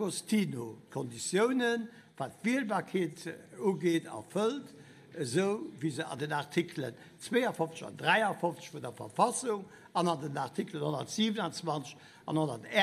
Agostino Konditionen, was Wählbarkeit äh, angeht, erfüllt, äh, so wie sie an den Artikeln 52 und 53 von der Verfassung, an den Artikeln 127 und 111